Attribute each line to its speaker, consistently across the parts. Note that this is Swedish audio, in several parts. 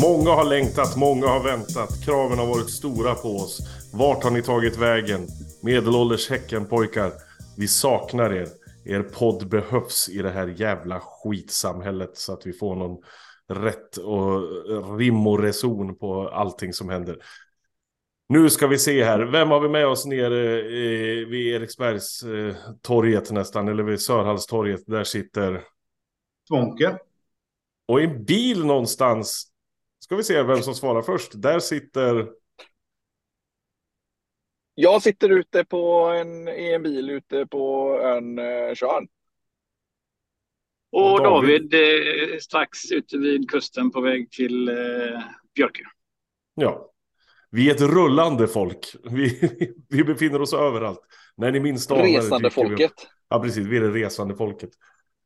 Speaker 1: Många har längtat, många har väntat. Kraven har varit stora på oss. Vart har ni tagit vägen? Medelålders Häckenpojkar. Vi saknar er. Er podd behövs i det här jävla skitsamhället så att vi får någon rätt och rim och reson på allting som händer. Nu ska vi se här. Vem har vi med oss nere vid Eriksbergs eh, torget nästan, eller vid Sörhallstorget? Där sitter...
Speaker 2: Svånke.
Speaker 1: Och i en bil någonstans Ska vi se vem som svarar först. Där sitter...
Speaker 3: Jag sitter ute på en, i en bil ute på en eh, Tjörn.
Speaker 4: Och David, David eh, strax ute vid kusten på väg till eh, Björke.
Speaker 1: Ja. Vi är ett rullande folk. Vi, vi befinner oss överallt. När ni minst anar
Speaker 3: Resande folket.
Speaker 1: Ja, precis. Vi är det resande folket.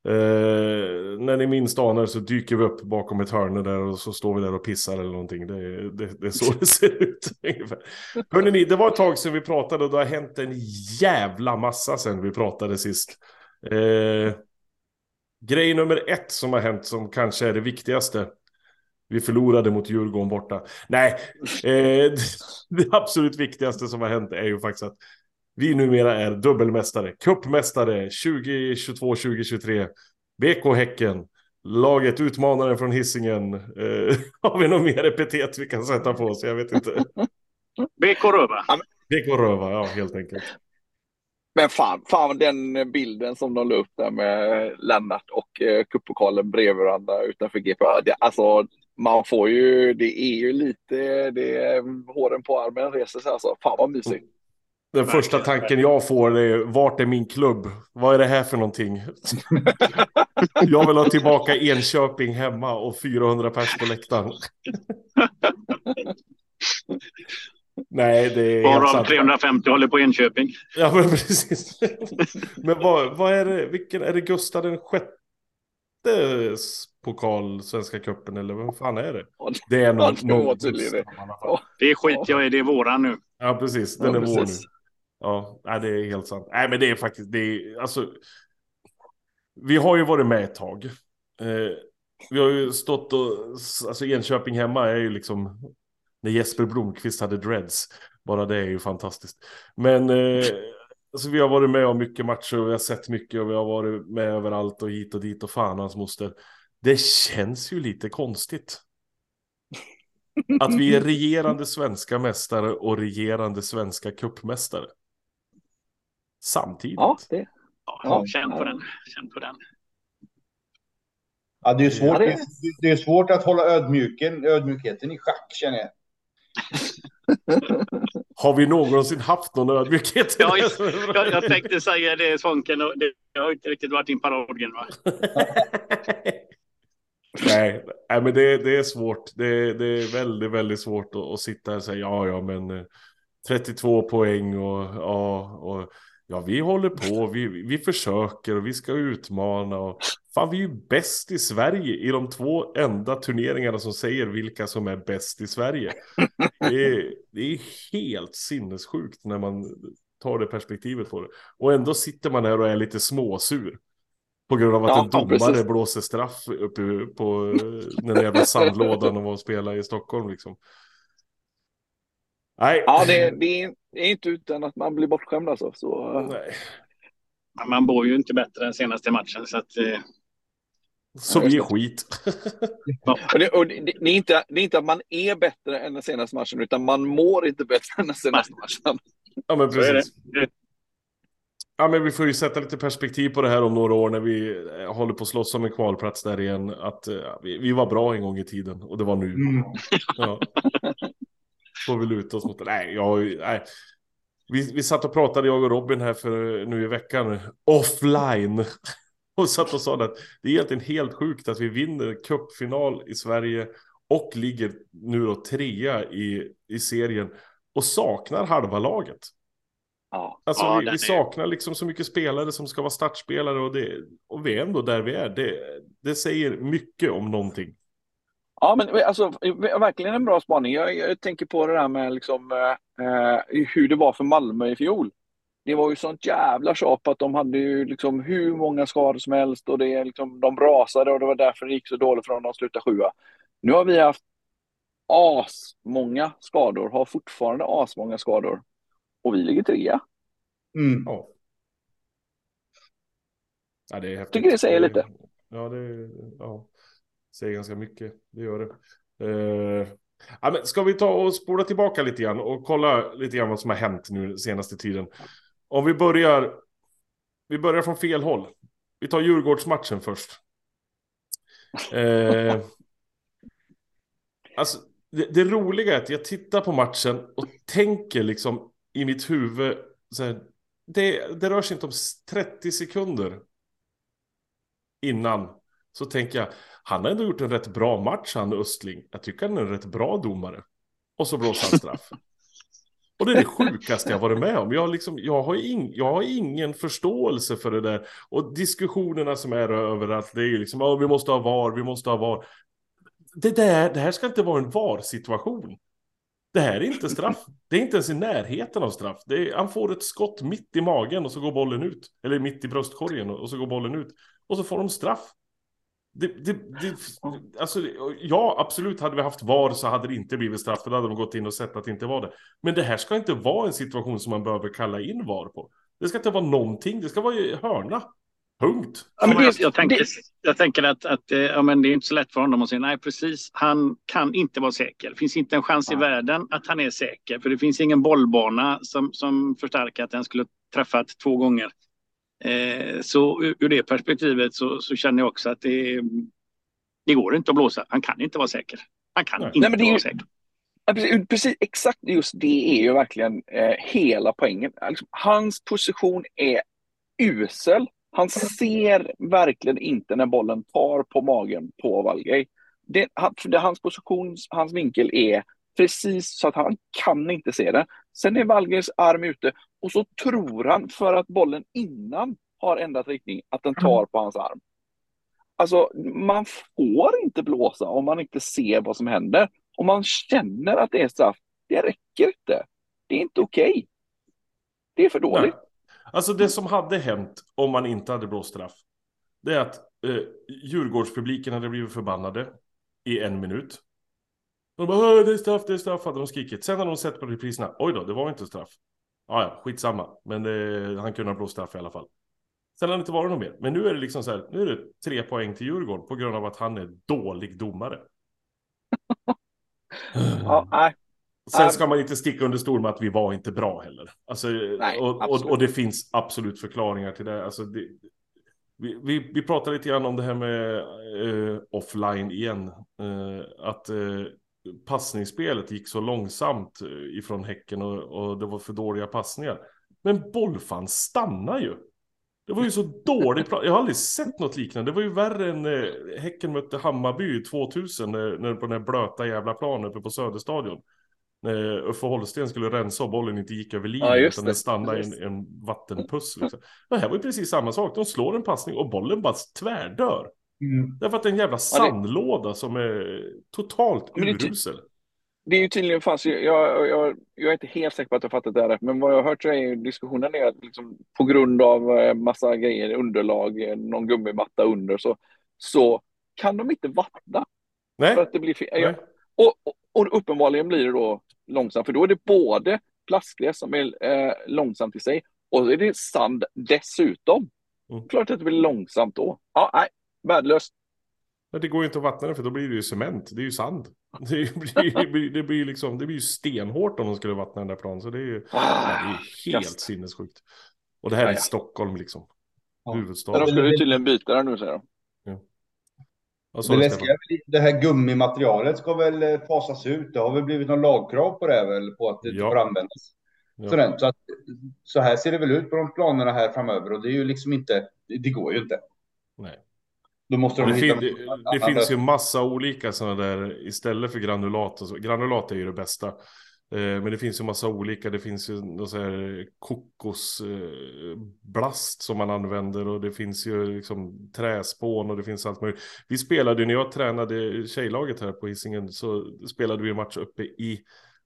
Speaker 1: Eh, när ni minst anar så dyker vi upp bakom ett hörn där och så står vi där och pissar eller någonting. Det, det, det är så det ser ut. Hörrni, det var ett tag sedan vi pratade och det har hänt en jävla massa sedan vi pratade sist. Eh, grej nummer ett som har hänt som kanske är det viktigaste. Vi förlorade mot Djurgården borta. Nej, eh, det absolut viktigaste som har hänt är ju faktiskt att vi numera är dubbelmästare, kuppmästare 2022-2023. BK Häcken, laget utmanaren från hissingen. Eh, har vi något mer epitet vi kan sätta på oss? Jag vet inte.
Speaker 4: BK Röva.
Speaker 1: BK Röva, ja helt enkelt.
Speaker 3: Men fan, fan den bilden som de la upp där med Lennart och eh, kuppokalen bredvid varandra utanför GP. Det, alltså, man får ju, det är ju lite, det är, håren på armen reser sig alltså. Fan vad mysigt.
Speaker 1: Den första tanken jag får är vart är min klubb? Vad är det här för någonting? jag vill ha tillbaka Enköping hemma och 400 pers på läktaren. Nej, det är...
Speaker 4: Varav 350 håller på Enköping.
Speaker 1: Ja, men precis. men vad, vad är det? Vilken är det Gustav den sjätte pokal Svenska cupen eller vad fan är det?
Speaker 3: Det är
Speaker 1: någon,
Speaker 3: någon
Speaker 4: det. är skit jag är, det är våran nu.
Speaker 1: Ja, precis. Den ja, är precis. vår nu. Ja, det är helt sant. Nej, men det är faktiskt, det är, alltså. Vi har ju varit med ett tag. Eh, vi har ju stått och, alltså Enköping hemma är ju liksom, när Jesper Blomqvist hade dreads. Bara det är ju fantastiskt. Men eh, alltså, vi har varit med om mycket matcher och vi har sett mycket och vi har varit med överallt och hit och dit och fan hans moster. Det känns ju lite konstigt. Att vi är regerande svenska mästare och regerande svenska kuppmästare. Samtidigt.
Speaker 3: Ja, det.
Speaker 4: Ja, känn på den. Känn på den.
Speaker 2: Ja, det är svårt, ja, det... det är svårt att hålla ödmjuken, ödmjukheten i schack känner jag.
Speaker 1: Har vi någonsin haft någon ödmjukhet?
Speaker 4: Ja, jag, jag tänkte säga det, Svånken. Det har inte riktigt varit din parodgen, va?
Speaker 1: nej, nej, men det, det är svårt. Det, det, är väldigt, väldigt svårt att, att sitta här och säga ja, ja, men 32 eh, poäng och ja, och Ja, vi håller på, vi, vi försöker och vi ska utmana. Och, fan, vi är ju bäst i Sverige i de två enda turneringarna som säger vilka som är bäst i Sverige. Det är, det är helt sinnessjukt när man tar det perspektivet på det. Och ändå sitter man här och är lite småsur. På grund av att ja, en domare ja, blåser straff uppe på den jävla sandlådan och var och spela i Stockholm liksom.
Speaker 3: Nej. Ja, det, det, är, inte utan att man blir bortskämd alltså. Så... Nej.
Speaker 4: Man bor ju inte bättre än senaste matchen så att. Eh...
Speaker 1: Så vi är skit.
Speaker 3: ja. och det, och det, det, är inte, det är inte att man är bättre än den senaste matchen, utan man mår inte bättre än den senaste matchen.
Speaker 1: Ja, men precis. Ja, men vi får ju sätta lite perspektiv på det här om några år när vi eh, håller på att slåss om en kvalplats där igen. Att uh, vi, vi, var bra en gång i tiden och det var nu. Mm. Ja. Får vi luta oss mot det. Nej, jag, nej. Vi, vi satt och pratade, jag och Robin här för nu i veckan, offline. Och satt och sa att det är egentligen helt sjukt att vi vinner cupfinal i Sverige och ligger nu då trea i, i serien och saknar halva laget.
Speaker 3: Ja,
Speaker 1: alltså
Speaker 3: ja,
Speaker 1: vi, vi saknar liksom så mycket spelare som ska vara startspelare och, det, och vi är ändå där vi är. Det, det säger mycket om någonting.
Speaker 3: Ja, men alltså, verkligen en bra spaning. Jag, jag tänker på det där med liksom, eh, hur det var för Malmö i fjol. Det var ju sånt jävla tjap att de hade ju liksom hur många skador som helst och det, liksom, de rasade och det var därför det gick så dåligt för dem. De slutade sjua. Nu har vi haft asmånga skador, har fortfarande asmånga skador. Och vi ligger trea.
Speaker 2: Mm.
Speaker 1: Ja. Ja, det är häftigt.
Speaker 3: Tycker det säger lite.
Speaker 1: Ja, det ja, säger ganska mycket. Det gör det. Eh, ja, men ska vi ta och spola tillbaka lite grann och kolla lite grann vad som har hänt nu senaste tiden. Om vi börjar. Vi börjar från fel håll. Vi tar Djurgårdsmatchen först. Eh, alltså, det, det roliga är att jag tittar på matchen och tänker liksom i mitt huvud. Så här, det, det rör sig inte om 30 sekunder innan så tänker jag, han har ändå gjort en rätt bra match han Östling. Jag tycker han är en rätt bra domare. Och så blåser han straff. Och det är det sjukaste jag varit med om. Jag, liksom, jag, har ing, jag har ingen förståelse för det där. Och diskussionerna som är över att det är liksom, oh, vi måste ha VAR, vi måste ha VAR. Det, där, det här ska inte vara en VAR-situation. Det här är inte straff. Det är inte ens i närheten av straff. Är, han får ett skott mitt i magen och så går bollen ut. Eller mitt i bröstkorgen och så går bollen ut. Och så får de straff. Det, det, det, alltså, ja, absolut, hade vi haft VAR så hade det inte blivit straff, för då hade de gått in och sett att det inte var det. Men det här ska inte vara en situation som man behöver kalla in VAR på. Det ska inte vara någonting, det ska vara hörna. Punkt.
Speaker 4: Ja, men det, jag, tänker, jag tänker att, att ja, men det är inte så lätt för honom att säga nej, precis. Han kan inte vara säker. Det finns inte en chans i världen att han är säker, för det finns ingen bollbana som, som förstärker att den skulle träffat två gånger. Eh, så ur det perspektivet så, så, känner jag också att det, det går inte att blåsa. Han kan inte vara säker. Han kan Nej. inte Nej, vara säker.
Speaker 3: Precis, precis, exakt just det är ju verkligen eh, hela poängen. Alltså, hans position är usel. Han ser verkligen inte när bollen tar på magen på Valgej. Det, det, hans position, hans vinkel är precis så att han kan inte se det. Sen är Valgers arm ute och så tror han för att bollen innan har ändrat riktning att den tar på hans arm. Alltså, man får inte blåsa om man inte ser vad som händer. Om man känner att det är straff, det räcker inte. Det är inte okej. Okay. Det är för dåligt. Nej.
Speaker 1: Alltså det som hade hänt om man inte hade blåst straff, det är att eh, Djurgårdspubliken hade blivit förbannade i en minut. De bara det är straff, det är straff, hade de skrikit. Sen hade de sett på repriserna, oj då, det var inte straff. Ja, ja, skitsamma. Men det, han kunde ha blåst straff i alla fall. Sen har det inte varit något mer. Men nu är det liksom så här, nu är det tre poäng till Djurgården på grund av att han är dålig domare.
Speaker 3: ja, nej.
Speaker 1: Sen ska man inte sticka under stol med att vi var inte bra heller. Alltså, nej, och, och, och, det finns absolut förklaringar till det. Alltså, det vi, vi, vi pratade lite grann om det här med eh, offline igen. Eh, att eh, passningsspelet gick så långsamt eh, ifrån Häcken och, och det var för dåliga passningar. Men bollfan stannar ju. Det var ju så dåligt. Jag har aldrig sett något liknande. Det var ju värre än eh, Häcken mötte Hammarby 2000 när, när, på den här blöta jävla planen uppe på Söderstadion. När Uffe Holsten skulle rensa och bollen inte gick över linjen ja, utan den stannade i en, en vattenpuss. Liksom. Det här var ju precis samma sak. De slår en passning och bollen bara tvärdör. Mm. Därför att det är en jävla sandlåda ja, det... som är totalt urusel.
Speaker 3: Det är ju tydligen fast, jag, jag, jag, jag, är inte helt säker på att jag fattat det här men vad jag har hört så är diskussionen är att liksom, på grund av eh, massa grejer, underlag, eh, någon gummimatta under så, så kan de inte vattna.
Speaker 1: Nej.
Speaker 3: För att det blir fel. Och, och, och, uppenbarligen blir det då långsamt, för då är det både plastgräs som är eh, långsamt i sig och så är det sand dessutom. Mm. Klart att det blir långsamt då. Ja, nej, värdelöst.
Speaker 1: Men det går ju inte att vattna det för då blir det ju cement. Det är ju sand. Det blir, det blir, liksom, det blir ju stenhårt om de skulle vattna den där planen. Så det är ju ah, det är helt kast. sinnessjukt. Och det här ja, är Stockholm liksom. Ja. Huvudstaden.
Speaker 3: De skulle tydligen byta den nu säger de. Ja.
Speaker 2: Det, läskiga, det här gummimaterialet ska väl eh, fasas ut. Det har väl blivit någon lagkrav på det här väl på att det ja. får användas. Ja. Så, så, att, så här ser det väl ut på de planerna här framöver och det är ju liksom inte, det, det går ju inte.
Speaker 1: Nej.
Speaker 2: Då måste de
Speaker 1: det, fin det, det finns ju massa olika sådana där istället för granulat. Och så. Granulat är ju det bästa. Eh, men det finns ju massa olika. Det finns ju någon så här kokosblast som man använder och det finns ju liksom träspån och det finns allt möjligt. Vi spelade när jag tränade tjejlaget här på Hisingen så spelade vi en match uppe i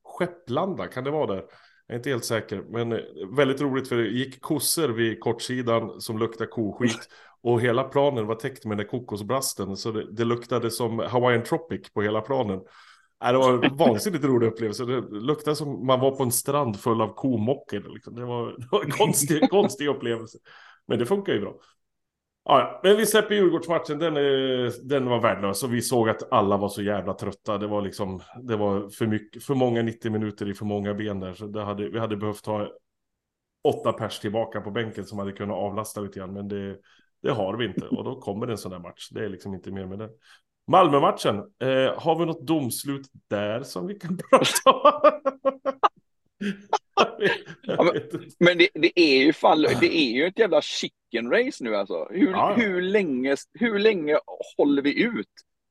Speaker 1: Skepplanda. Kan det vara där? Jag är inte helt säker, men eh, väldigt roligt för det gick kossor vid kortsidan som luktar koskit och hela planen var täckt med den kokosbrasten så det, det luktade som Hawaiian Tropic på hela planen. Nej, det var en vansinnigt rolig upplevelse. Det luktade som man var på en strand full av komockor. Liksom. Det, var, det var en konstig, konstig upplevelse. Men det funkar ju bra. Ja, men vi släpper Djurgårdsmatchen, den, den var värdelös och vi såg att alla var så jävla trötta. Det var liksom, det var för mycket, för många 90 minuter i för många ben där. Så hade, vi hade behövt ha åtta pers tillbaka på bänken som hade kunnat avlasta lite grann. Men det, det har vi inte och då kommer det en sån där match. Det är liksom inte mer med det. Malmö-matchen, eh, har vi något domslut där som vi kan prata om?
Speaker 3: ja, men, men det, det, är ju fall, det är ju ett jävla chicken race nu alltså. Hur, ja. hur, länge, hur länge håller vi ut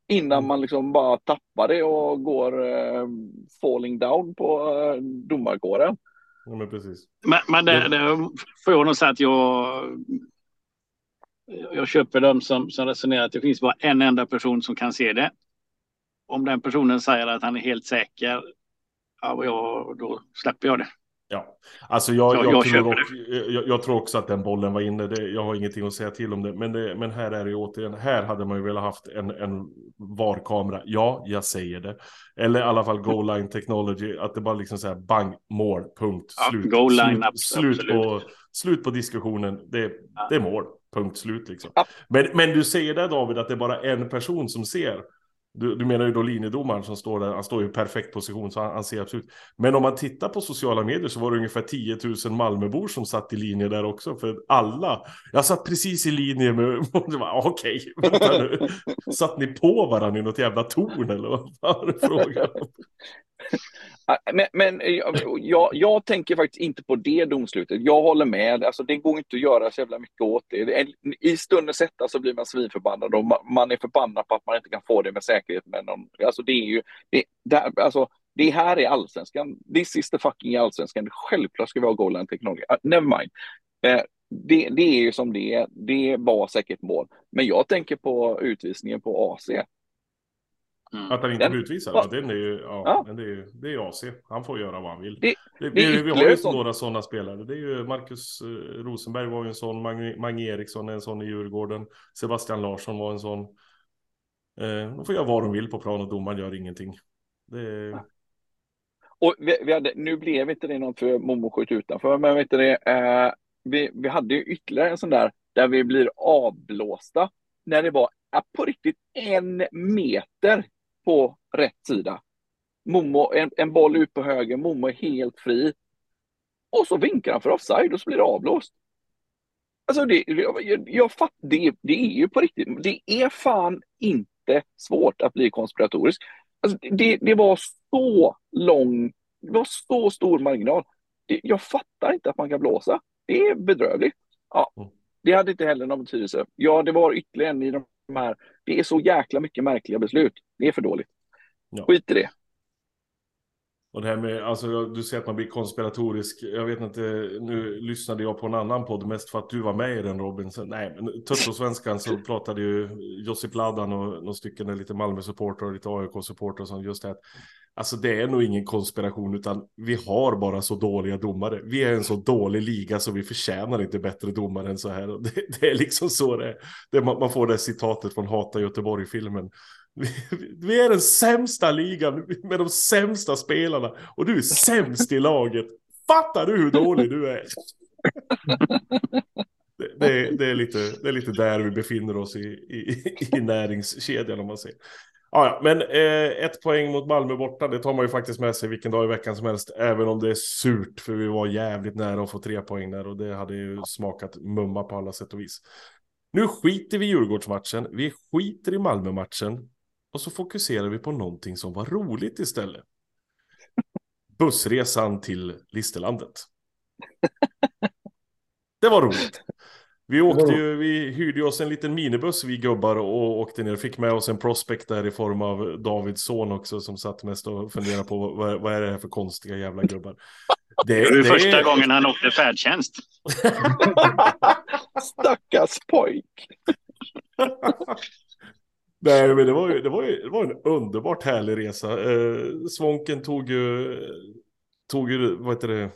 Speaker 3: innan mm. man liksom bara tappar det och går uh, falling down på uh, domarkåren?
Speaker 1: Ja, men precis.
Speaker 4: Men, men det, det får jag nog säga att jag jag köper dem som, som resonerar att det finns bara en enda person som kan se det. Om den personen säger att han är helt säker, ja, jag, då släpper jag det.
Speaker 1: Ja, alltså jag, jag, jag, tror också, jag, tror också att den bollen var inne. Det, jag har ingenting att säga till om det. Men, det, men här är det återigen, här hade man ju velat haft en, en VAR-kamera. Ja, jag säger det. Eller i alla fall goal line technology, att det bara liksom så här bang, mål, punkt, slut. Ja,
Speaker 4: goal line,
Speaker 1: slut, slut, på, slut på diskussionen. Det, ja. det är mål, punkt slut liksom. Ja. Men, men du säger där David att det är bara en person som ser. Du, du menar ju då linjedomaren som står där, han står i perfekt position så han, han, ser absolut. Men om man tittar på sociala medier så var det ungefär 10 000 Malmöbor som satt i linje där också. För alla, jag satt precis i linje med, okej, okay, Satt ni på varandra i något jävla torn eller vad var det frågan Ah,
Speaker 3: men, men jag, jag, tänker faktiskt inte på det domslutet. Jag håller med. Alltså, det går inte att göra så jävla mycket åt det. I stunden sätta så alltså, blir man svinförbannad och man är förbannad på att man inte kan få det med säkerhet. Med någon. Alltså, det är ju, det, där, alltså, det här är allsvenskan. This is the fucking allsvenskan. Självklart ska vi ha goal line. Uh, never mind. Uh, det, det, är ju som det är. Det var säkert mål. Men jag tänker på utvisningen på AC.
Speaker 1: Mm. Att han inte blir utvisad, ja. den är ju, ja, ja. Men det, är, det är AC. Han får göra vad han vill. Det, det, vi, vi har ju sånt. några sådana spelare. Det är ju Marcus eh, Rosenberg var ju en sån, Mange, Eriksson är en sån i Djurgården. Sebastian Larsson var en sån. Eh, de får göra vad de vill på plan och domaren gör ingenting. Det är...
Speaker 3: Och vi, vi, hade, nu blev inte det något för Momo skjut utanför, men vet du det, eh, vi, vi hade ju ytterligare en sån där där vi blir avblåsta när det var på riktigt en meter på rätt sida. Momo, en, en boll ut på höger, Momo är helt fri. Och så vinkar han för offside och så blir det avblåst. Alltså det, jag, jag fattar, det, det är ju på riktigt, det är fan inte svårt att bli konspiratorisk. Alltså det, det var så lång, det var så stor marginal. Det, jag fattar inte att man kan blåsa. Det är bedrövligt. Ja, mm. det hade inte heller någon betydelse. Ja, det var ytterligare en i de här. Det är så jäkla mycket märkliga beslut. Det är för dåligt. Ja. Skit i det.
Speaker 1: Och det här med, alltså du säger att man blir konspiratorisk. Jag vet inte, nu lyssnade jag på en annan podd mest för att du var med i den Robin. Så, nej, men Tuttosvenskan så pratade ju Josip Ladan och några stycken lite Malmö-supportrar och lite AIK-supportrar som just det Alltså det är nog ingen konspiration utan vi har bara så dåliga domare. Vi är en så dålig liga så vi förtjänar inte bättre domare än så här. Det, det är liksom så det är. Det, man får det citatet från Hata Göteborg-filmen. Vi, är den sämsta ligan med de sämsta spelarna och du är sämst i laget. Fattar du hur dålig du är? Det, det, det, är lite, det är lite där vi befinner oss i, i, i näringskedjan om man säger. Ja, men eh, ett poäng mot Malmö borta, det tar man ju faktiskt med sig vilken dag i veckan som helst. Även om det är surt, för vi var jävligt nära att få tre poäng där och det hade ju smakat mumma på alla sätt och vis. Nu skiter vi i Djurgårdsmatchen, vi skiter i Malmö-matchen och så fokuserar vi på någonting som var roligt istället. Bussresan till Listerlandet. Det var roligt. Vi åkte ju, vi hyrde oss en liten minibuss vi gubbar och åkte ner. Fick med oss en prospect där i form av Davids son också som satt mest och funderade på vad, vad är det här för konstiga jävla gubbar.
Speaker 4: Det, det är det... första gången han åkte färdtjänst.
Speaker 3: Stackars pojk.
Speaker 1: Nej, men det var ju, det var ju det var en underbart härlig resa. Eh, Svånken tog ju, tog ju, vad heter det,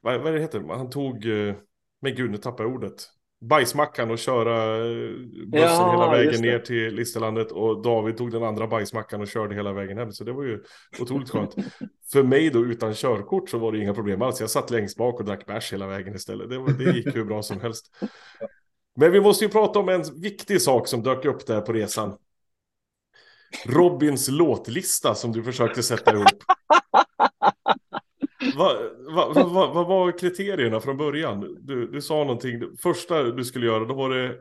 Speaker 1: vad, vad det heter, han tog, eh, men gud nu tappar jag ordet. bajsmackan och köra eh, bussen ja, hela vägen ner till Listerlandet och David tog den andra bajsmackan och körde hela vägen hem. Så det var ju otroligt skönt. För mig då utan körkort så var det inga problem alls. Jag satt längst bak och drack bärs hela vägen istället. Det, var, det gick hur bra som helst. Men vi måste ju prata om en viktig sak som dök upp där på resan. Robins låtlista som du försökte sätta ihop. Vad va, va, va, va, var kriterierna från början? Du, du sa någonting, första du skulle göra, då var det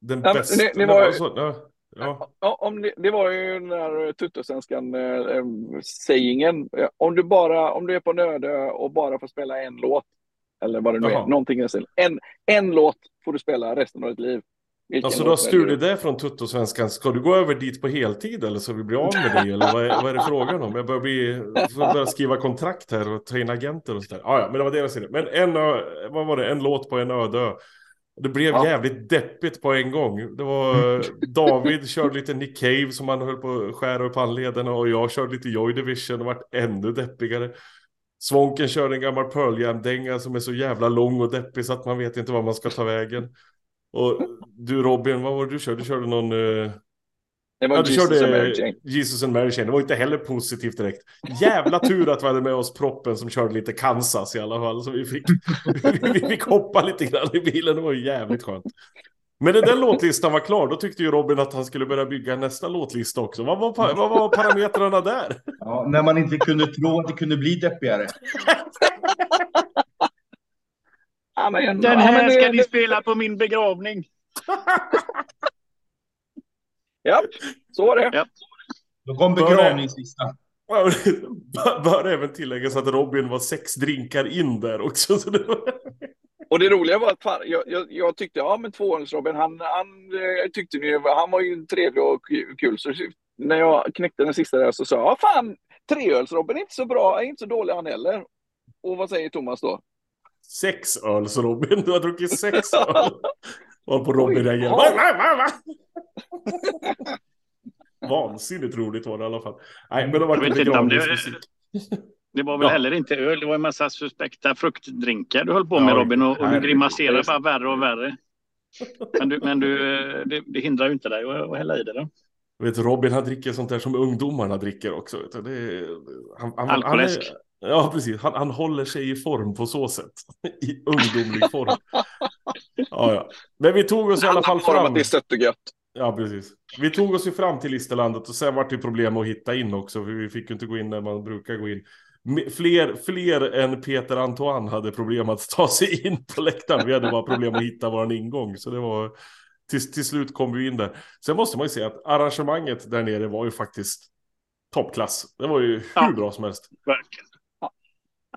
Speaker 1: den ja, bästa. Det, det var, alltså, ja,
Speaker 3: ja. ja, om det, det, var ju den här tuttosvenskan äh, sägingen. Om du, bara, om du är på Nödö och bara får spela en låt, eller vad det nu Jaha. är, någonting i en, en låt får du spela resten av ditt liv.
Speaker 1: Vilken alltså du har stulit det från Tuttosvenskan. Ska du gå över dit på heltid eller så vi blir av med det? Eller vad är, vad är det frågan om? Jag börjar, bli, börjar skriva kontrakt här och ta in agenter och sådär. Ah, ja, men det var det jag säger. Men en, vad var det? En låt på en öde ö. Det blev ja. jävligt deppigt på en gång. Det var David körde lite Nick Cave som han höll på att skära upp handlederna och jag körde lite Joy Division och vart ännu deppigare. Svånken körde en gammal Pearl Jam-dänga som är så jävla lång och deppig så att man vet inte var man ska ta vägen. Och du Robin, vad var det du körde? Du körde någon... Uh...
Speaker 3: Det var ja, du Jesus körde and Mary.
Speaker 1: Jesus and Mary Jane. Det var inte heller positivt direkt. Jävla tur att vi hade med oss proppen som körde lite Kansas i alla fall. Så vi fick, vi fick hoppa lite grann i bilen. Det var jävligt skönt. Men när den låtlistan var klar, då tyckte ju Robin att han skulle börja bygga nästa låtlista också. Vad var, vad var parametrarna där?
Speaker 2: Ja, när man inte kunde tro att det kunde bli deppigare.
Speaker 4: Ja, men, Den här ja, ska det, ni spela på min begravning.
Speaker 3: ja, så var det. Ja.
Speaker 2: Då kom begravningslistan.
Speaker 1: Bör även tilläggas att Robin var sex drinkar in där också.
Speaker 3: Och det roliga var att fan, jag, jag, jag, tyckte, ja men tvåårings-Robin, han, han, jag tyckte nu, han var ju trevlig och kul. Så när jag knäckte den sista där så sa jag, ja fan, treöls-Robin är inte så bra, är inte så dålig han heller. Och vad säger Thomas då?
Speaker 1: sex öl, så Robin. Du har druckit sex öl. Och på Robin reagerade. Va, va, va, Vansinnigt roligt var det i alla fall. Nej, men det var inte begravningsmusik.
Speaker 4: Det var väl ja. heller inte öl, det var en massa suspekta fruktdrinkar du höll på med ja, Robin och, och du grimaserade bara värre och värre. Men, du, men du, det, det hindrar ju inte dig att hälla i det då.
Speaker 1: Vet, Robin han dricker sånt där som ungdomarna dricker också. Det han, han,
Speaker 4: Alkoläsk.
Speaker 1: Han är, Ja, precis. Han, han håller sig i form på så sätt. I ungdomlig form. Ja, ja. Men vi tog oss i alla fall fram.
Speaker 3: Det är sött och gött.
Speaker 1: Ja, precis. Vi tog oss ju fram till Listerlandet och sen var det problem att hitta in också. För vi fick ju inte gå in där man brukar gå in. Fler, fler än Peter Antoine hade problem att ta sig in på läktaren. Vi hade bara problem att hitta vår ingång. Så det var... Till, till slut kom vi in där. Sen måste man ju säga att arrangemanget där nere var ju faktiskt toppklass. Det var ju hur ja, bra som helst.
Speaker 4: Verkligen.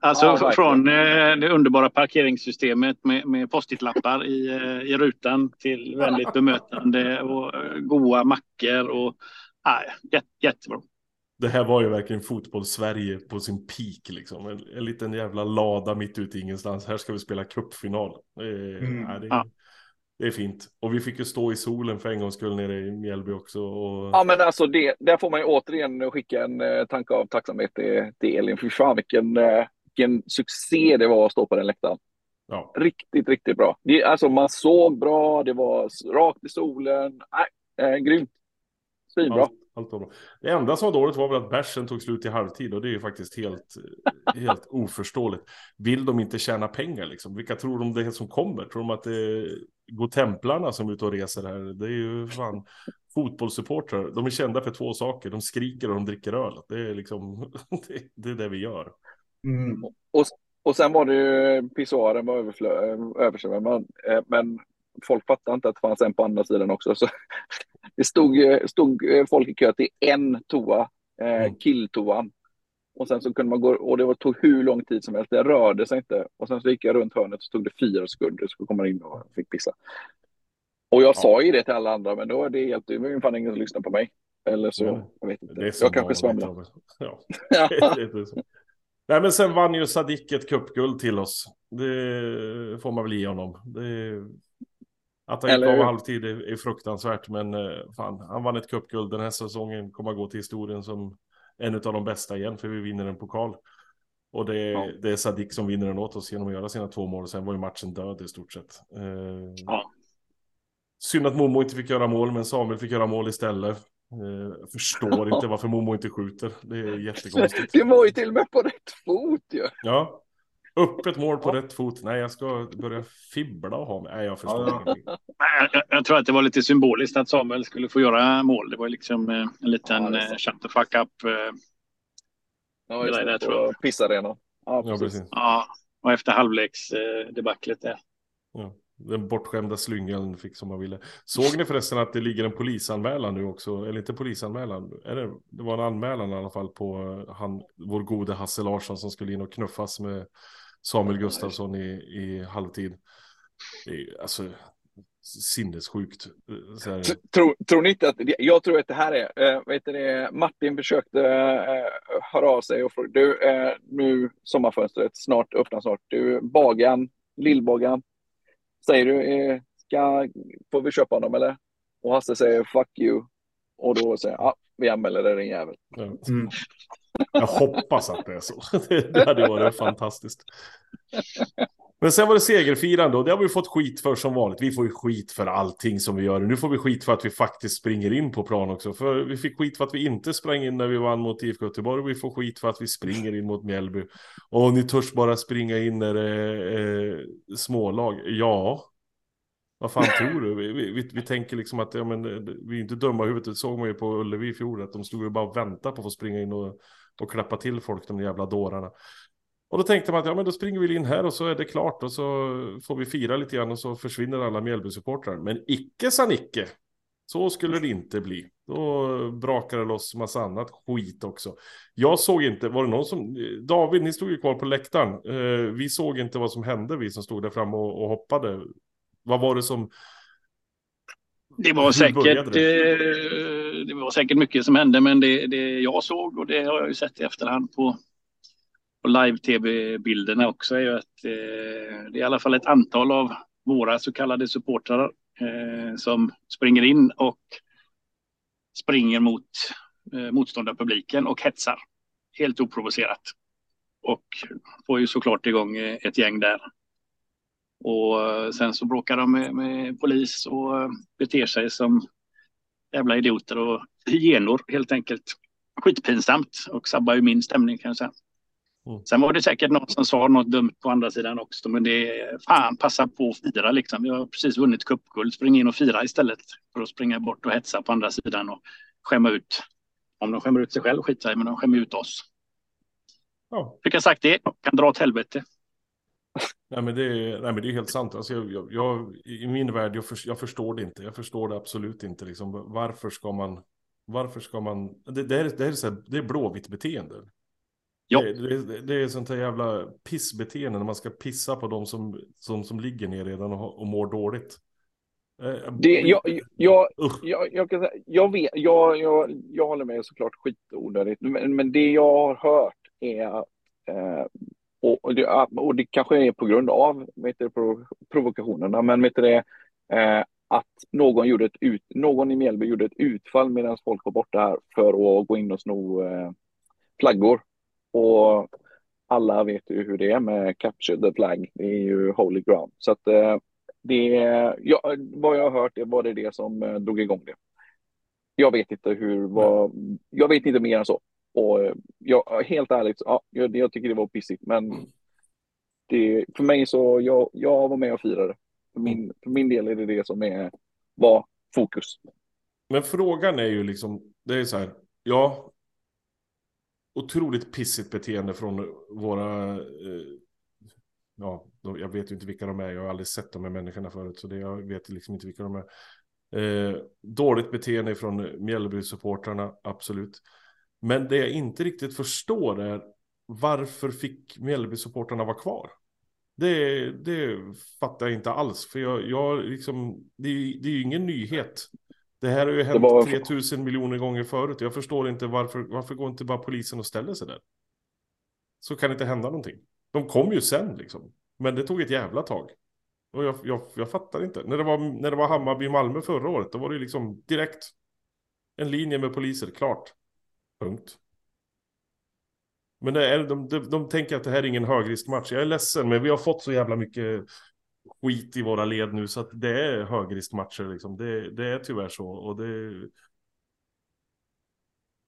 Speaker 4: Alltså ja, från eh, det underbara parkeringssystemet med, med post-it-lappar i, eh, i rutan till väldigt bemötande och eh, goa mackor och äh, jätte, jättebra.
Speaker 1: Det här var ju verkligen fotboll-Sverige på sin peak liksom. En, en liten jävla lada mitt ute i ingenstans. Här ska vi spela cupfinal. Det, mm. det, ja. det är fint. Och vi fick ju stå i solen för en gångs skull nere i Mjällby också. Och...
Speaker 3: Ja, men alltså det, där får man ju återigen skicka en eh, tanke av tacksamhet till, till Elin. Fy fan vilken eh, vilken succé det var att stå på den läktaren. Ja. Riktigt, riktigt bra. Det, alltså, man såg bra, det var rakt i solen. Nej, äh, grymt. Svinbra.
Speaker 1: Allt, allt var bra. Det enda som var dåligt var väl att bärsen tog slut i halvtid och det är ju faktiskt helt, helt oförståeligt. Vill de inte tjäna pengar liksom? Vilka tror de det är som kommer? Tror de att det är godtemplarna som är ute och reser här? Det är ju fan fotbollssupportrar. De är kända för två saker. De skriker och de dricker öl. Det är liksom, det, det är det vi gör.
Speaker 3: Mm. Och, och sen var det ju pissoaren var översvämmad. Eh, men folk fattade inte att det fanns en på andra sidan också. Så det stod, stod folk i kö till en toa, eh, mm. killtoan. Och sen så kunde man gå, och det tog hur lång tid som helst, det rörde sig inte. Och sen så gick jag runt hörnet och stod det fyra sekunder så kom man in och fick pissa. Och jag ja. sa ju det till alla andra, men då är det det var fan ingen som lyssnade på mig. Eller så, ja. jag vet inte. Jag kanske svamlar. Ja.
Speaker 1: Nej, men sen vann ju Sadik ett cupguld till oss. Det får man väl ge honom. Det... Att han gick av halvtid är, är fruktansvärt, men eh, fan, han vann ett cupguld. Den här säsongen kommer att gå till historien som en av de bästa igen, för vi vinner en pokal. Och det, är, ja. det är Sadik som vinner den åt oss genom att göra sina två mål. Sen var ju matchen död i stort sett.
Speaker 3: Eh, ja.
Speaker 1: Synd att Momo inte fick göra mål, men Samuel fick göra mål istället. Eh, förstår inte varför Momo inte skjuter. Det är jättekonstigt.
Speaker 3: Det var ju till och med på rätt fot ju.
Speaker 1: Ja. Öppet mål på rätt fot. Nej, jag ska börja fibbla och ha mig. Nej, jag förstår ja.
Speaker 4: Jag, jag, tror att det var lite symboliskt att Samuel skulle få göra mål. Det var liksom eh, en liten ja, shut the fuck up. Eh,
Speaker 3: ja, just det, där, tror jag. Pissarena.
Speaker 1: Ja, precis. Ja, precis.
Speaker 4: Ja, och efter halvleksdebaclet där.
Speaker 1: Ja den bortskämda slyngeln fick som man ville. Såg ni förresten att det ligger en polisanmälan nu också? Eller inte polisanmälan, är det, det var en anmälan i alla fall på han, vår gode Hasse Larsson som skulle in och knuffas med Samuel Gustafsson i, i halvtid. Alltså, sinnessjukt.
Speaker 3: Tror, tror ni inte att, jag tror att det här är, äh, vet det, Martin försökte äh, höra av sig och fråga, du, äh, nu sommarfönstret snart, öppnar snart, du, Bagan, Lillbagan, Säger du, eh, ska, får vi köpa honom eller? Och Hasse säger fuck you. Och då säger ja, vi anmäler det din jävel. Mm.
Speaker 1: Jag hoppas att det är så. Det hade varit fantastiskt. Men sen var det segerfirande och det har vi fått skit för som vanligt. Vi får ju skit för allting som vi gör. Nu får vi skit för att vi faktiskt springer in på plan också. För vi fick skit för att vi inte sprang in när vi vann mot IFK Göteborg. Vi får skit för att vi springer in mot Mjällby. Och ni törs bara springa in när det är eh, smålag. Ja. Vad fan tror du? Vi, vi, vi, tänker liksom att ja, men, vi är inte dumma i huvudet. Det såg man ju på Ullevi i fjol. Att de stod ju bara och väntade på att få springa in och, och klappa till folk, de jävla dårarna. Och då tänkte man att ja, men då springer vi in här och så är det klart och så får vi fira lite grann och så försvinner alla Mjällby-supportrar. Men icke sa Nicke. Så skulle det inte bli. Då brakade det loss massa annat skit också. Jag såg inte, var det någon som, David, ni stod ju kvar på läktaren. Eh, vi såg inte vad som hände, vi som stod där framme och, och hoppade. Vad var det som...
Speaker 4: Det var, säkert, det? Eh, det var säkert mycket som hände, men det, det jag såg och det har jag ju sett i efterhand på och live-tv-bilderna också är ju att eh, det är i alla fall ett antal av våra så kallade supportrar eh, som springer in och springer mot eh, motståndarpubliken och hetsar helt oprovocerat. Och får ju såklart igång ett gäng där. Och eh, sen så bråkar de med, med polis och eh, beter sig som jävla idioter och hyenor helt enkelt. Skitpinsamt och sabbar ju min stämning kan jag säga. Mm. Sen var det säkert någon som sa något dumt på andra sidan också, men det är fan passa på att fira liksom. Vi har precis vunnit cupguld, spring in och fira istället för att springa bort och hetsa på andra sidan och skämma ut. Om de skämmer ut sig själv skit men de skämmer ut oss. Ja. Fick jag sagt det, kan dra åt helvete.
Speaker 1: Nej men, det är, nej men det är helt sant. Alltså jag, jag, jag I min värld, jag, för, jag, förstår det inte. Jag förstår det absolut inte. Liksom, varför ska man... Varför ska man... Det, det, är, det, är, så här, det är blåvitt beteende. Ja. Det, det, det, är sånt här jävla pissbeteende när man ska pissa på de som, som, som ligger ner redan och, och mår dåligt.
Speaker 3: Det, jag, jag, jag, jag, kan säga, jag, vet, jag, jag, jag håller med såklart skitonödigt, men, men det jag har hört är eh, och, det, och det kanske är på grund av vet du, provokationerna, men vet du det, eh, att någon, gjorde ett ut, någon i Mjällby gjorde ett utfall medan folk var borta här för att gå in och sno eh, flaggor. Och alla vet ju hur det är med Capture the Flag. Det är ju holy ground. Så att eh, det, ja, vad jag har hört det var det det som eh, drog igång det. Jag vet inte hur, vad, jag vet inte mer än så. Och eh, jag, helt ärligt, ja, jag, jag tycker det var pissigt, men det, för mig så, jag, jag var med och firade. För min, för min del är det det som är, var fokus.
Speaker 1: Men frågan är ju liksom, det är så här, ja, otroligt pissigt beteende från våra... Eh, ja, jag vet ju inte vilka de är. Jag har aldrig sett de här människorna förut. Så det, jag vet liksom inte vilka de är. Eh, dåligt beteende från Mjällby-supportrarna, absolut. Men det jag inte riktigt förstår är varför fick Mjällby-supportrarna vara kvar? Det, det fattar jag inte alls. För jag, jag liksom, det, det är ju ingen nyhet. Det här har ju hänt var... 3000 miljoner gånger förut. Jag förstår inte varför, varför går inte bara polisen och ställer sig där? Så kan det inte hända någonting. De kom ju sen liksom. Men det tog ett jävla tag. Och jag, jag, jag fattar inte. När det, var, när det var Hammarby-Malmö förra året, då var det liksom direkt en linje med poliser, klart. Punkt. Men det är, de, de, de tänker att det här är ingen högriskmatch. Jag är ledsen, men vi har fått så jävla mycket skit i våra led nu så att det är högriskmatcher liksom. Det, det är tyvärr så och det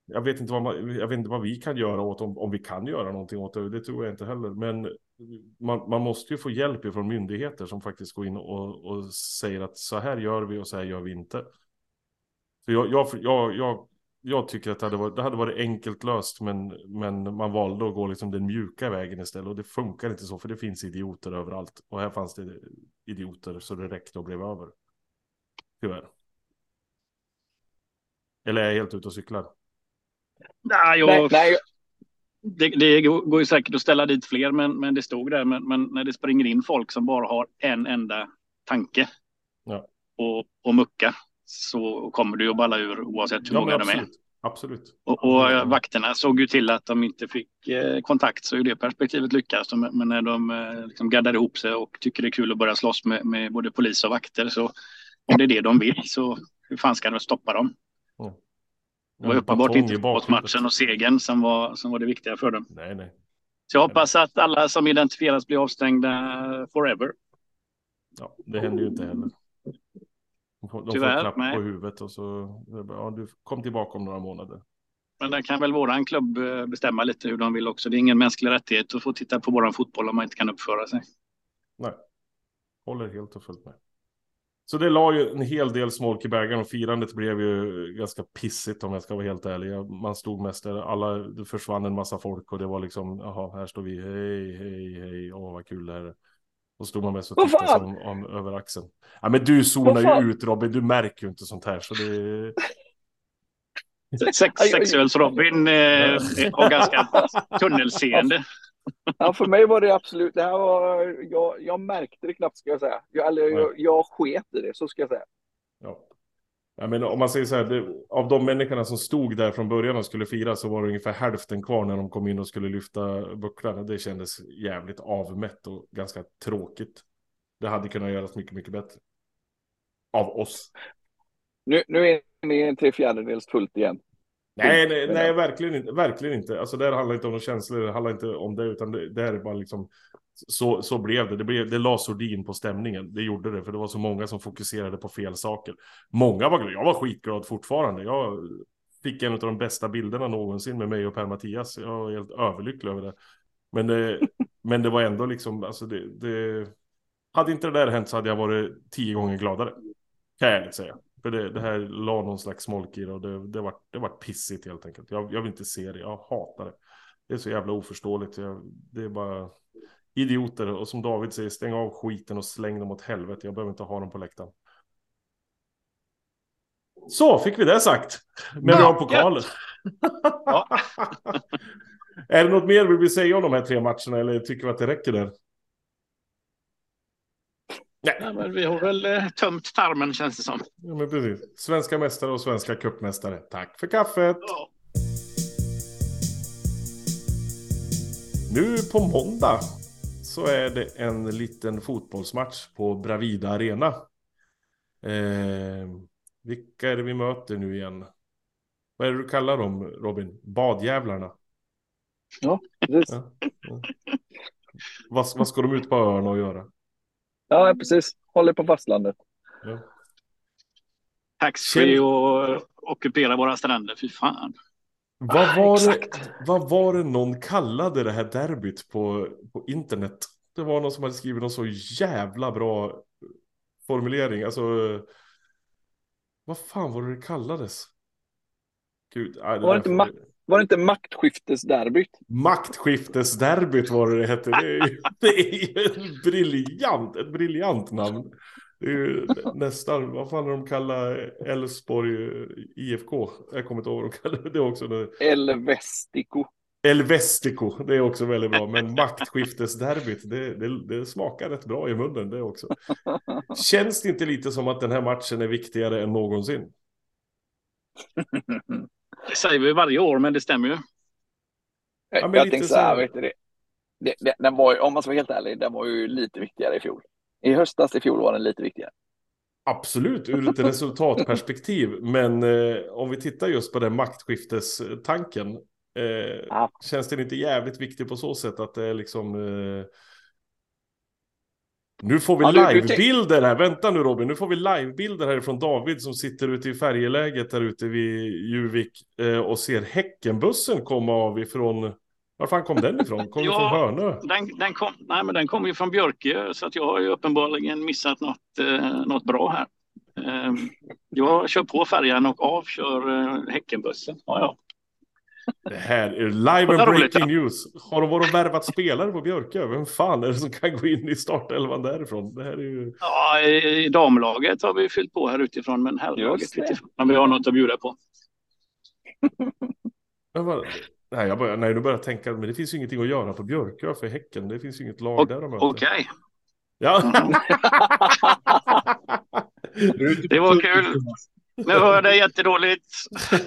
Speaker 1: jag vet inte vad, man, jag vet inte vad vi kan göra åt om, om vi kan göra någonting åt det. Det tror jag inte heller. Men man, man måste ju få hjälp från myndigheter som faktiskt går in och, och säger att så här gör vi och så här gör vi inte. Så jag, jag, jag, jag, jag tycker att det hade, varit, det hade varit enkelt löst, men, men man valde att gå liksom den mjuka vägen istället. Och det funkar inte så, för det finns idioter överallt. Och här fanns det idioter så det räckte och blev över. Tyvärr. Eller är jag helt ute och cyklar?
Speaker 4: Nej, jag... nej. Det, det, går ju säkert att ställa dit fler, men, men det stod där. Men, men, när det springer in folk som bara har en enda tanke ja. och, och mucka så kommer ju att balla ur oavsett hur ja, många de är.
Speaker 1: Absolut.
Speaker 4: Och, och vakterna såg ju till att de inte fick eh, kontakt så i det perspektivet lyckas Men när de eh, liksom gaddar ihop sig och tycker det är kul att börja slåss med, med både polis och vakter så om det är det de vill så hur fan ska de stoppa dem? Mm. Det var uppenbart inte fotbollsmatchen och segern som var, som var det viktiga för dem.
Speaker 1: Nej, nej.
Speaker 4: Så jag hoppas att alla som identifieras blir avstängda forever.
Speaker 1: Ja, det händer ju inte heller. De får, Tyvärr, klapp nej. på huvudet och så, ja, du kom tillbaka om några månader.
Speaker 4: Men där kan väl våran klubb eh, bestämma lite hur de vill också. Det är ingen mänsklig rättighet att få titta på våran fotboll om man inte kan uppföra sig.
Speaker 1: Nej, håller helt och fullt med. Så det la ju en hel del smolk i bägaren och firandet blev ju ganska pissigt om jag ska vara helt ärlig. Man stod mest där, alla, det försvann en massa folk och det var liksom, jaha, här står vi, hej, hej, hej, åh vad kul det här är. Och stod man mest och tittade som, om, över axeln. Ja men du zonar ju ut Robin, du märker ju inte sånt här så det...
Speaker 4: Sex, Sexuells-Robin eh, har ganska tunnelseende.
Speaker 3: Ja, för mig var det absolut, det här var, jag, jag märkte det knappt ska jag säga. Jag, eller, jag, jag sket i det, så ska jag säga.
Speaker 1: Ja. Ja, men om man säger så här, det, av de människorna som stod där från början och skulle fira så var det ungefär hälften kvar när de kom in och skulle lyfta bucklarna. Det kändes jävligt avmätt och ganska tråkigt. Det hade kunnat göras mycket, mycket bättre. Av oss.
Speaker 3: Nu, nu är ni en tre fjärdedels fullt igen.
Speaker 1: Nej, nej, nej, verkligen inte. Verkligen inte. Alltså det här handlar inte om några känslor, det handlar inte om det, utan det, det här är bara liksom så, så blev det. Det, blev, det la sordin på stämningen. Det gjorde det, för det var så många som fokuserade på fel saker. Många var glada. Jag var skitglad fortfarande. Jag fick en av de bästa bilderna någonsin med mig och Per-Mattias. Jag var helt överlycklig över det. Men det, men det var ändå liksom, alltså det, det... Hade inte det där hänt så hade jag varit tio gånger gladare. Kan jag ärligt säga. För det, det här la någon slags smolk i det och det, det, var, det var pissigt helt enkelt. Jag, jag vill inte se det, jag hatar det. Det är så jävla oförståeligt. Jag, det är bara idioter. Och som David säger, stäng av skiten och släng dem åt helvete. Jag behöver inte ha dem på läktaren. Så fick vi det sagt. Med bra pokaler. Ja. är det något mer vi vill säga om de här tre matcherna eller tycker vi att det räcker där?
Speaker 4: Nej. Ja, men vi har väl eh, tömt tarmen känns det som.
Speaker 1: Ja, men precis. Svenska mästare och svenska cupmästare. Tack för kaffet. Ja. Nu på måndag så är det en liten fotbollsmatch på Bravida Arena. Eh, vilka är det vi möter nu igen? Vad är det du kallar dem, Robin? Badjävlarna?
Speaker 3: Ja, precis. Ja,
Speaker 1: ja. Vad, vad ska de ut på öarna och göra?
Speaker 3: Ja, precis. Håller på fastlandet. Ja.
Speaker 4: Taxfree och ockupera våra stränder, fy fan.
Speaker 1: Vad var, det, vad var det någon kallade det här derbyt på, på internet? Det var någon som hade skrivit någon så jävla bra formulering. Alltså, vad fan var det det kallades? Gud, nej, det
Speaker 3: var, det inte var det inte maktskiftesderbyt?
Speaker 1: Maktskiftesderbyt var det det hette. Det är, ju, det är ju briljant, ett briljant namn. Det är ju nästan, vad fan är de kallar Elfsborg IFK? Jag kommer inte ihåg vad de kallar det också.
Speaker 3: Elvestico.
Speaker 1: Elvestico, det är också väldigt bra. Men maktskiftesderbyt, det, det, det smakar rätt bra i munnen det också. Känns det inte lite som att den här matchen är viktigare än någonsin?
Speaker 4: Det säger vi varje år, men det stämmer ju.
Speaker 3: Ja, jag tänkte så här, vet du det? det, det den var, om man ska vara helt ärlig, den var ju lite viktigare i fjol. I höstas i fjol var den lite viktigare.
Speaker 1: Absolut, ur ett resultatperspektiv. Men eh, om vi tittar just på den maktskiftestanken. Eh, ja. Känns den inte jävligt viktig på så sätt att det är liksom... Eh, Nu får vi ja, livebilder här. Vänta nu Robin. Nu får vi livebilder här från David som sitter ute i färjeläget där ute vid Juvik eh, och ser Häckenbussen komma av ifrån var fan kom den ifrån? Kom ja, från Hörnö?
Speaker 4: Den, den, kom, nej, men den kom ju från Björkö, så att jag har ju uppenbarligen missat något, eh, något bra här. Eh, jag kör på färjan och avkör eh, Häckenbussen. Ja, ja.
Speaker 1: Det här är live and breaking news. Har de varit och värvat spelare på Björkö? Vem fan är det som kan gå in i startelvan därifrån? Det här är ju...
Speaker 4: Ja, i damlaget har vi fyllt på här utifrån, men herrlaget utifrån. Men vi har något att bjuda på.
Speaker 1: Nej, jag börjar, nej, nu börjar jag tänka, men det finns ju ingenting att göra på Björkö för Häcken. Det finns ju inget lag där de
Speaker 4: möter. Okej. Okay.
Speaker 1: Ja.
Speaker 4: det var kul. Nu hör jag dig jättedåligt.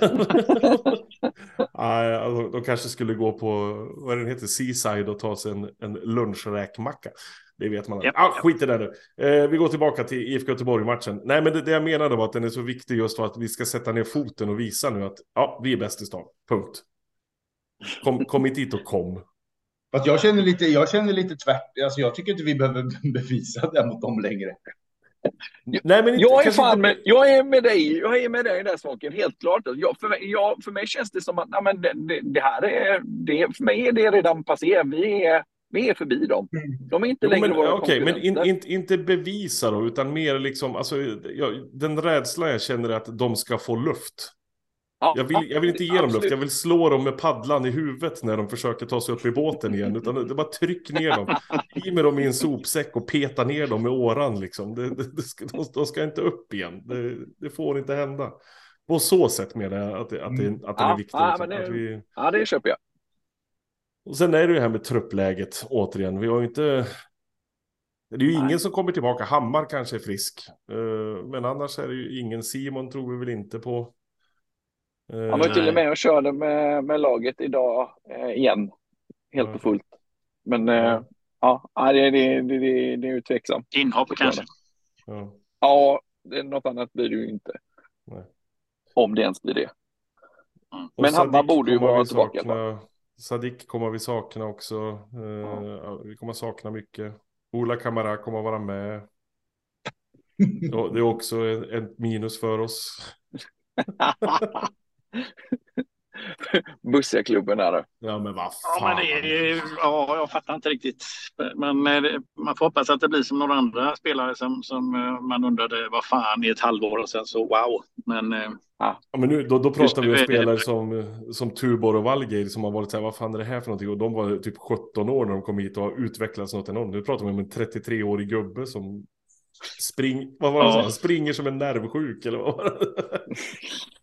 Speaker 1: Nej, alltså, de kanske skulle gå på, vad den heter, Seaside och ta sig en, en lunchräkmacka. Det vet man. Yep. Ah, skit i det nu. Eh, vi går tillbaka till IFK Göteborg-matchen. Nej, men det, det, jag menade var att den är så viktig just för att vi ska sätta ner foten och visa nu att ja, vi är bäst i stan. Punkt. Kom, kom inte hit och kom.
Speaker 2: Fast jag känner lite, jag känner lite tvärt. Alltså, jag tycker inte vi behöver bevisa det mot dem längre.
Speaker 3: Nej, men inte, jag, är fan inte... med, jag är med dig. Jag är med dig i den saken, helt klart. Jag, för, mig, jag, för mig känns det som att ja, men det, det, här är, det, för mig är det redan passé. Vi är, vi är förbi dem. Mm. De är inte jo, längre
Speaker 1: men, våra Okej, men in, in, inte bevisa då, utan mer liksom, alltså, jag, den rädslan jag känner är att de ska få luft. Jag vill, jag vill inte ge dem luft, jag vill slå dem med paddlan i huvudet när de försöker ta sig upp i båten igen. Utan det bara tryck ner dem. I med dem i en sopsäck och peta ner dem med åran liksom. Det, det, det ska, de, de, ska inte upp igen. Det, det, får inte hända. På så sätt menar jag att, att, det, att det är viktigt. Ja,
Speaker 3: liksom.
Speaker 1: det,
Speaker 3: vi... ja, det köper jag.
Speaker 1: Och sen är det ju här med truppläget återigen. Vi har ju inte... Det är ju ingen som kommer tillbaka. Hammar kanske är frisk. Eh, men annars är det ju ingen. Simon tror vi väl inte på.
Speaker 3: Han var till och med och körde med, med laget idag eh, igen. Helt och fullt. Men eh, ja, det, det, det, det, det är ju tveksamt.
Speaker 4: Inhopp kanske?
Speaker 3: Ja, ja det, något annat blir det ju inte. Nej. Om det ens blir det. Mm. Men Hammar borde ju vara tillbaka. Sakna,
Speaker 1: Sadik kommer vi sakna också. Eh, ja. Vi kommer sakna mycket. Ola Kamara kommer vara med. det är också ett minus för oss.
Speaker 3: bussiga klubben där.
Speaker 1: Ja, men vad fan.
Speaker 4: Ja, men det är, ja, jag fattar inte riktigt. Men eh, man får hoppas att det blir som några andra spelare som, som eh, man undrade vad fan i ett halvår och sen så wow. Men,
Speaker 1: eh, ja. men nu, då, då pratar vi om spelare som, som Tubor och Valgeir som har varit så här, vad fan är det här för någonting? Och de var typ 17 år när de kom hit och har utvecklats något enormt. Nu pratar vi om en 33-årig gubbe som spring, vad var det ja. springer som en nervsjuk eller vad var det?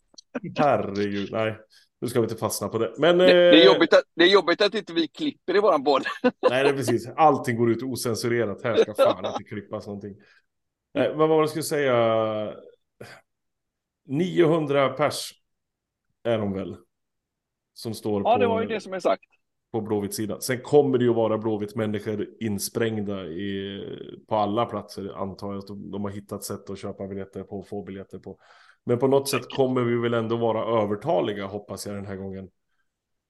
Speaker 1: Herregud, nej. Nu ska vi inte fastna på det. Men,
Speaker 3: det, det, är, eh, jobbigt att, det är jobbigt att inte vi klipper i våran podd.
Speaker 1: Nej, det är precis. Allting går ut osensurerat. Här ska fan inte klippas någonting. Nej, vad var det jag skulle säga? 900 pers är de väl? Som står
Speaker 3: ja, på... Ja, det var ju det som är sagt.
Speaker 1: På Blåvitt sida. Sen kommer det ju vara Blåvitt människor insprängda i, på alla platser antar jag. De, de har hittat sätt att köpa biljetter på få biljetter på. Men på något sätt kommer vi väl ändå vara övertaliga hoppas jag den här gången.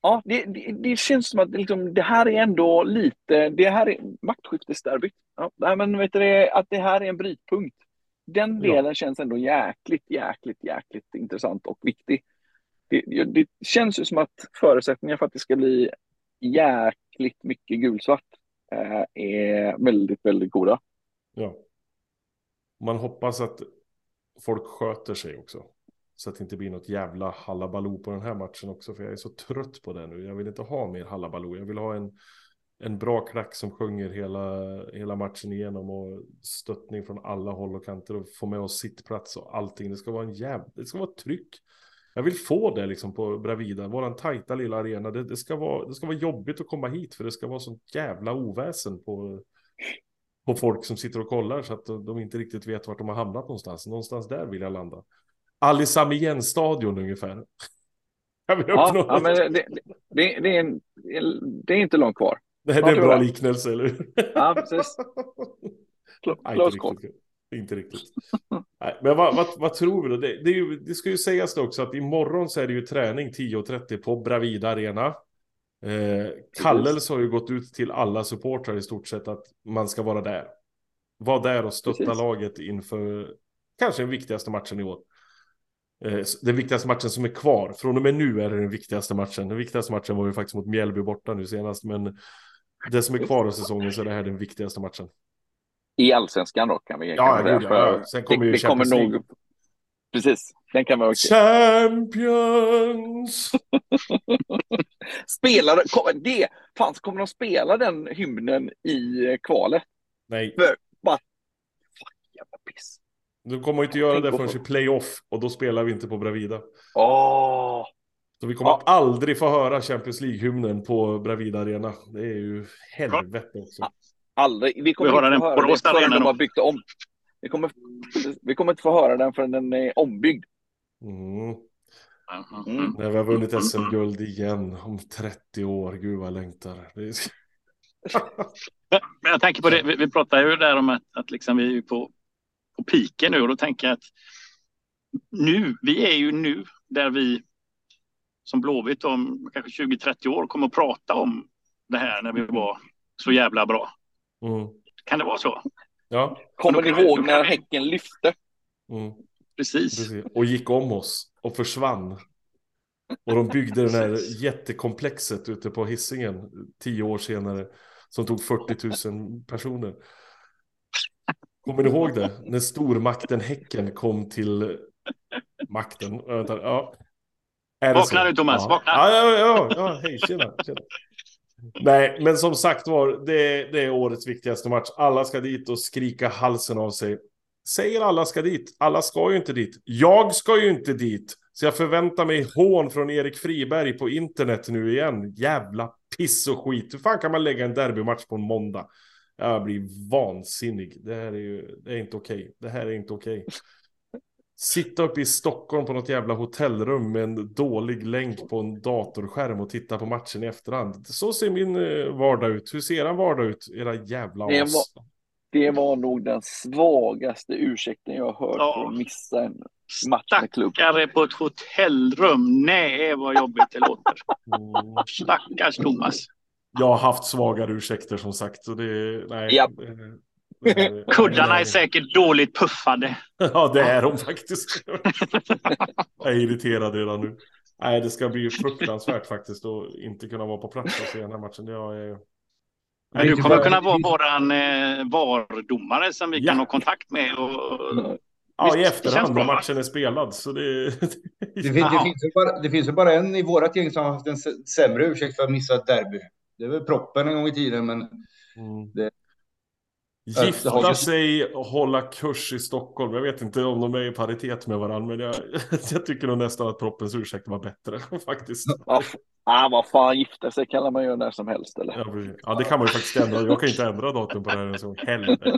Speaker 3: Ja, det, det, det känns som att liksom, det här är ändå lite, det här är maktskiftesderbyt. Ja, men vet du, att det här är en brytpunkt. Den delen ja. känns ändå jäkligt, jäkligt, jäkligt intressant och viktig. Det, det känns ju som att förutsättningarna för att det ska bli jäkligt mycket gulsvart eh, är väldigt, väldigt goda.
Speaker 1: Ja. Man hoppas att folk sköter sig också. Så att det inte blir något jävla hallabaloo på den här matchen också. För jag är så trött på det nu. Jag vill inte ha mer hallabaloo. Jag vill ha en, en bra klack som sjunger hela, hela matchen igenom. Och stöttning från alla håll och kanter. Och få med oss sittplats och allting. Det ska vara en jävla... Det ska vara tryck. Jag vill få det liksom på Bravida. Våran tajta lilla arena. Det, det, ska vara, det ska vara jobbigt att komma hit. För det ska vara sånt jävla oväsen på på folk som sitter och kollar så att de inte riktigt vet vart de har hamnat någonstans. Någonstans där vill jag landa. Alisam igen-stadion ungefär.
Speaker 3: ja, ja, men det, det, det, är en, det är inte långt kvar.
Speaker 1: Nej, det är en bra liknelse, eller hur?
Speaker 3: Ja, precis.
Speaker 1: Close call. Inte riktigt. Nej, men vad, vad, vad, tror vi då? Det, det, ju, det, ska ju sägas också att imorgon så är det ju träning 10.30 på Bravida Arena. Eh, Kallels har ju gått ut till alla supportrar i stort sett att man ska vara där. Var där och stötta Precis. laget inför kanske den viktigaste matchen i år. Eh, den viktigaste matchen som är kvar. Från och med nu är det den viktigaste matchen. Den viktigaste matchen var ju faktiskt mot Mjällby borta nu senast. Men det som är kvar av säsongen så är det här den viktigaste matchen.
Speaker 3: I allsvenskan då kan vi
Speaker 1: Ja, kan ja. Sen kommer det, ju det kommer nog...
Speaker 3: Precis, den kan vara
Speaker 1: Champions!
Speaker 3: Spelar det? Fanns, kommer de spela den hymnen i kvalet?
Speaker 1: Nej.
Speaker 3: För, bara, fuck jävla piss.
Speaker 1: Du kommer inte göra det förrän i playoff och då spelar vi inte på Bravida.
Speaker 3: Åh!
Speaker 1: Så vi kommer ja. aldrig få höra Champions League-hymnen på Bravida Arena. Det är ju helvete också.
Speaker 3: Aldrig. Vi kommer vi inte få höra den förrän de har byggt om. Vi kommer, vi kommer inte få höra den förrän den är ombyggd.
Speaker 1: Mm. Mm. När vi har vunnit SM-guld igen om 30 år. Gud vad jag längtar.
Speaker 4: Men jag tänker på det, vi, vi pratar ju där om att, att liksom vi är på, på piken nu och då tänker jag att nu, vi är ju nu där vi som Blåvitt om kanske 20-30 år kommer att prata om det här när vi var så jävla bra. Mm. Kan det vara så?
Speaker 1: Ja.
Speaker 3: Kommer ni ihåg när Häcken lyfte?
Speaker 1: Mm.
Speaker 4: Precis.
Speaker 1: Precis. Och gick om oss och försvann. Och de byggde den här jättekomplexet ute på hissingen tio år senare som tog 40 000 personer. Kommer ni ihåg det? När stormakten Häcken kom till makten. Ja.
Speaker 4: Vakna nu Thomas,
Speaker 1: ja.
Speaker 4: vakna!
Speaker 1: Ja, ja, ja, ja. hej, tjena, tjena. Nej, men som sagt var, det, det är årets viktigaste match. Alla ska dit och skrika halsen av sig. Säger alla ska dit. Alla ska ju inte dit. Jag ska ju inte dit. Så jag förväntar mig hån från Erik Friberg på internet nu igen. Jävla piss och skit. Hur fan kan man lägga en derbymatch på en måndag? Jag blir vansinnig. Det här är ju det är inte okej. Okay. Det här är inte okej. Okay. Sitta uppe i Stockholm på något jävla hotellrum med en dålig länk på en datorskärm och titta på matchen i efterhand. Så ser min eh, vardag ut. Hur ser en vardag ut, era jävla
Speaker 3: det? Var, det var nog den svagaste ursäkten jag har hört ja. för att missa en match med klubb.
Speaker 4: Stackare på ett hotellrum. Nej, vad jobbigt det låter. Mm. Stackars Thomas.
Speaker 1: Jag har haft svagare ursäkter som sagt. Så det, nej,
Speaker 3: ja.
Speaker 4: Kuddarna är säkert dåligt puffade.
Speaker 1: Ja, det är de faktiskt. Jag är irriterad redan nu. Nej, det ska bli fruktansvärt faktiskt att inte kunna vara på plats och se den här matchen. Jag är...
Speaker 4: Nej, du kommer kunna vara våran eh, VAR-domare som vi ja. kan ha kontakt med. Och...
Speaker 1: Ja, i efterhand när matchen är spelad. Så det...
Speaker 2: det, finns, det, finns ju bara, det finns ju bara en i vårat gäng som har haft en sämre ursäkt för att missa ett derby. Det är väl proppen en gång i tiden, men mm. det,
Speaker 1: Gifta sig och hålla kurs i Stockholm. Jag vet inte om de är i paritet med varandra, men jag, jag tycker nog nästan att proppens ursäkt var bättre faktiskt.
Speaker 3: Ja, ah, vad fan, gifta sig kan man göra när som helst eller?
Speaker 1: Ja, ja, det kan man ju faktiskt ändra. Jag kan inte ändra datum på det här så helvete.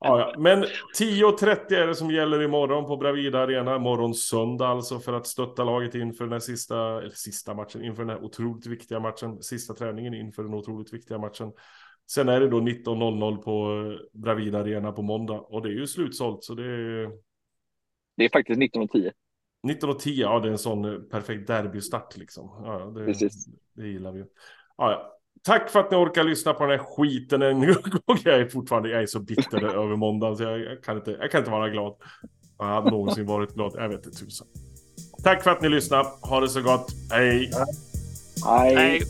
Speaker 1: Ja, ja. Men 10.30 är det som gäller imorgon på Bravida Arena. Morgon söndag alltså för att stötta laget inför den här sista, eller sista matchen, inför den här otroligt viktiga matchen. Sista träningen inför den otroligt viktiga matchen. Sen är det då 19.00 på Bravida Arena på måndag och det är ju slutsålt så det är...
Speaker 3: Det är faktiskt 19.10.
Speaker 1: 19.10, ja det är en sån perfekt derbystart liksom. Ja, det,
Speaker 3: Precis.
Speaker 1: det gillar vi. Ja, ja. Tack för att ni orkar lyssna på den här skiten en gång. Jag är fortfarande jag är så bitter över måndag så jag, jag, kan inte, jag kan inte vara glad. Jag hade någonsin varit glad. Jag vet inte tusan. Tack för att ni lyssnade. Ha det så gott. Hej.
Speaker 3: Hej. Hej.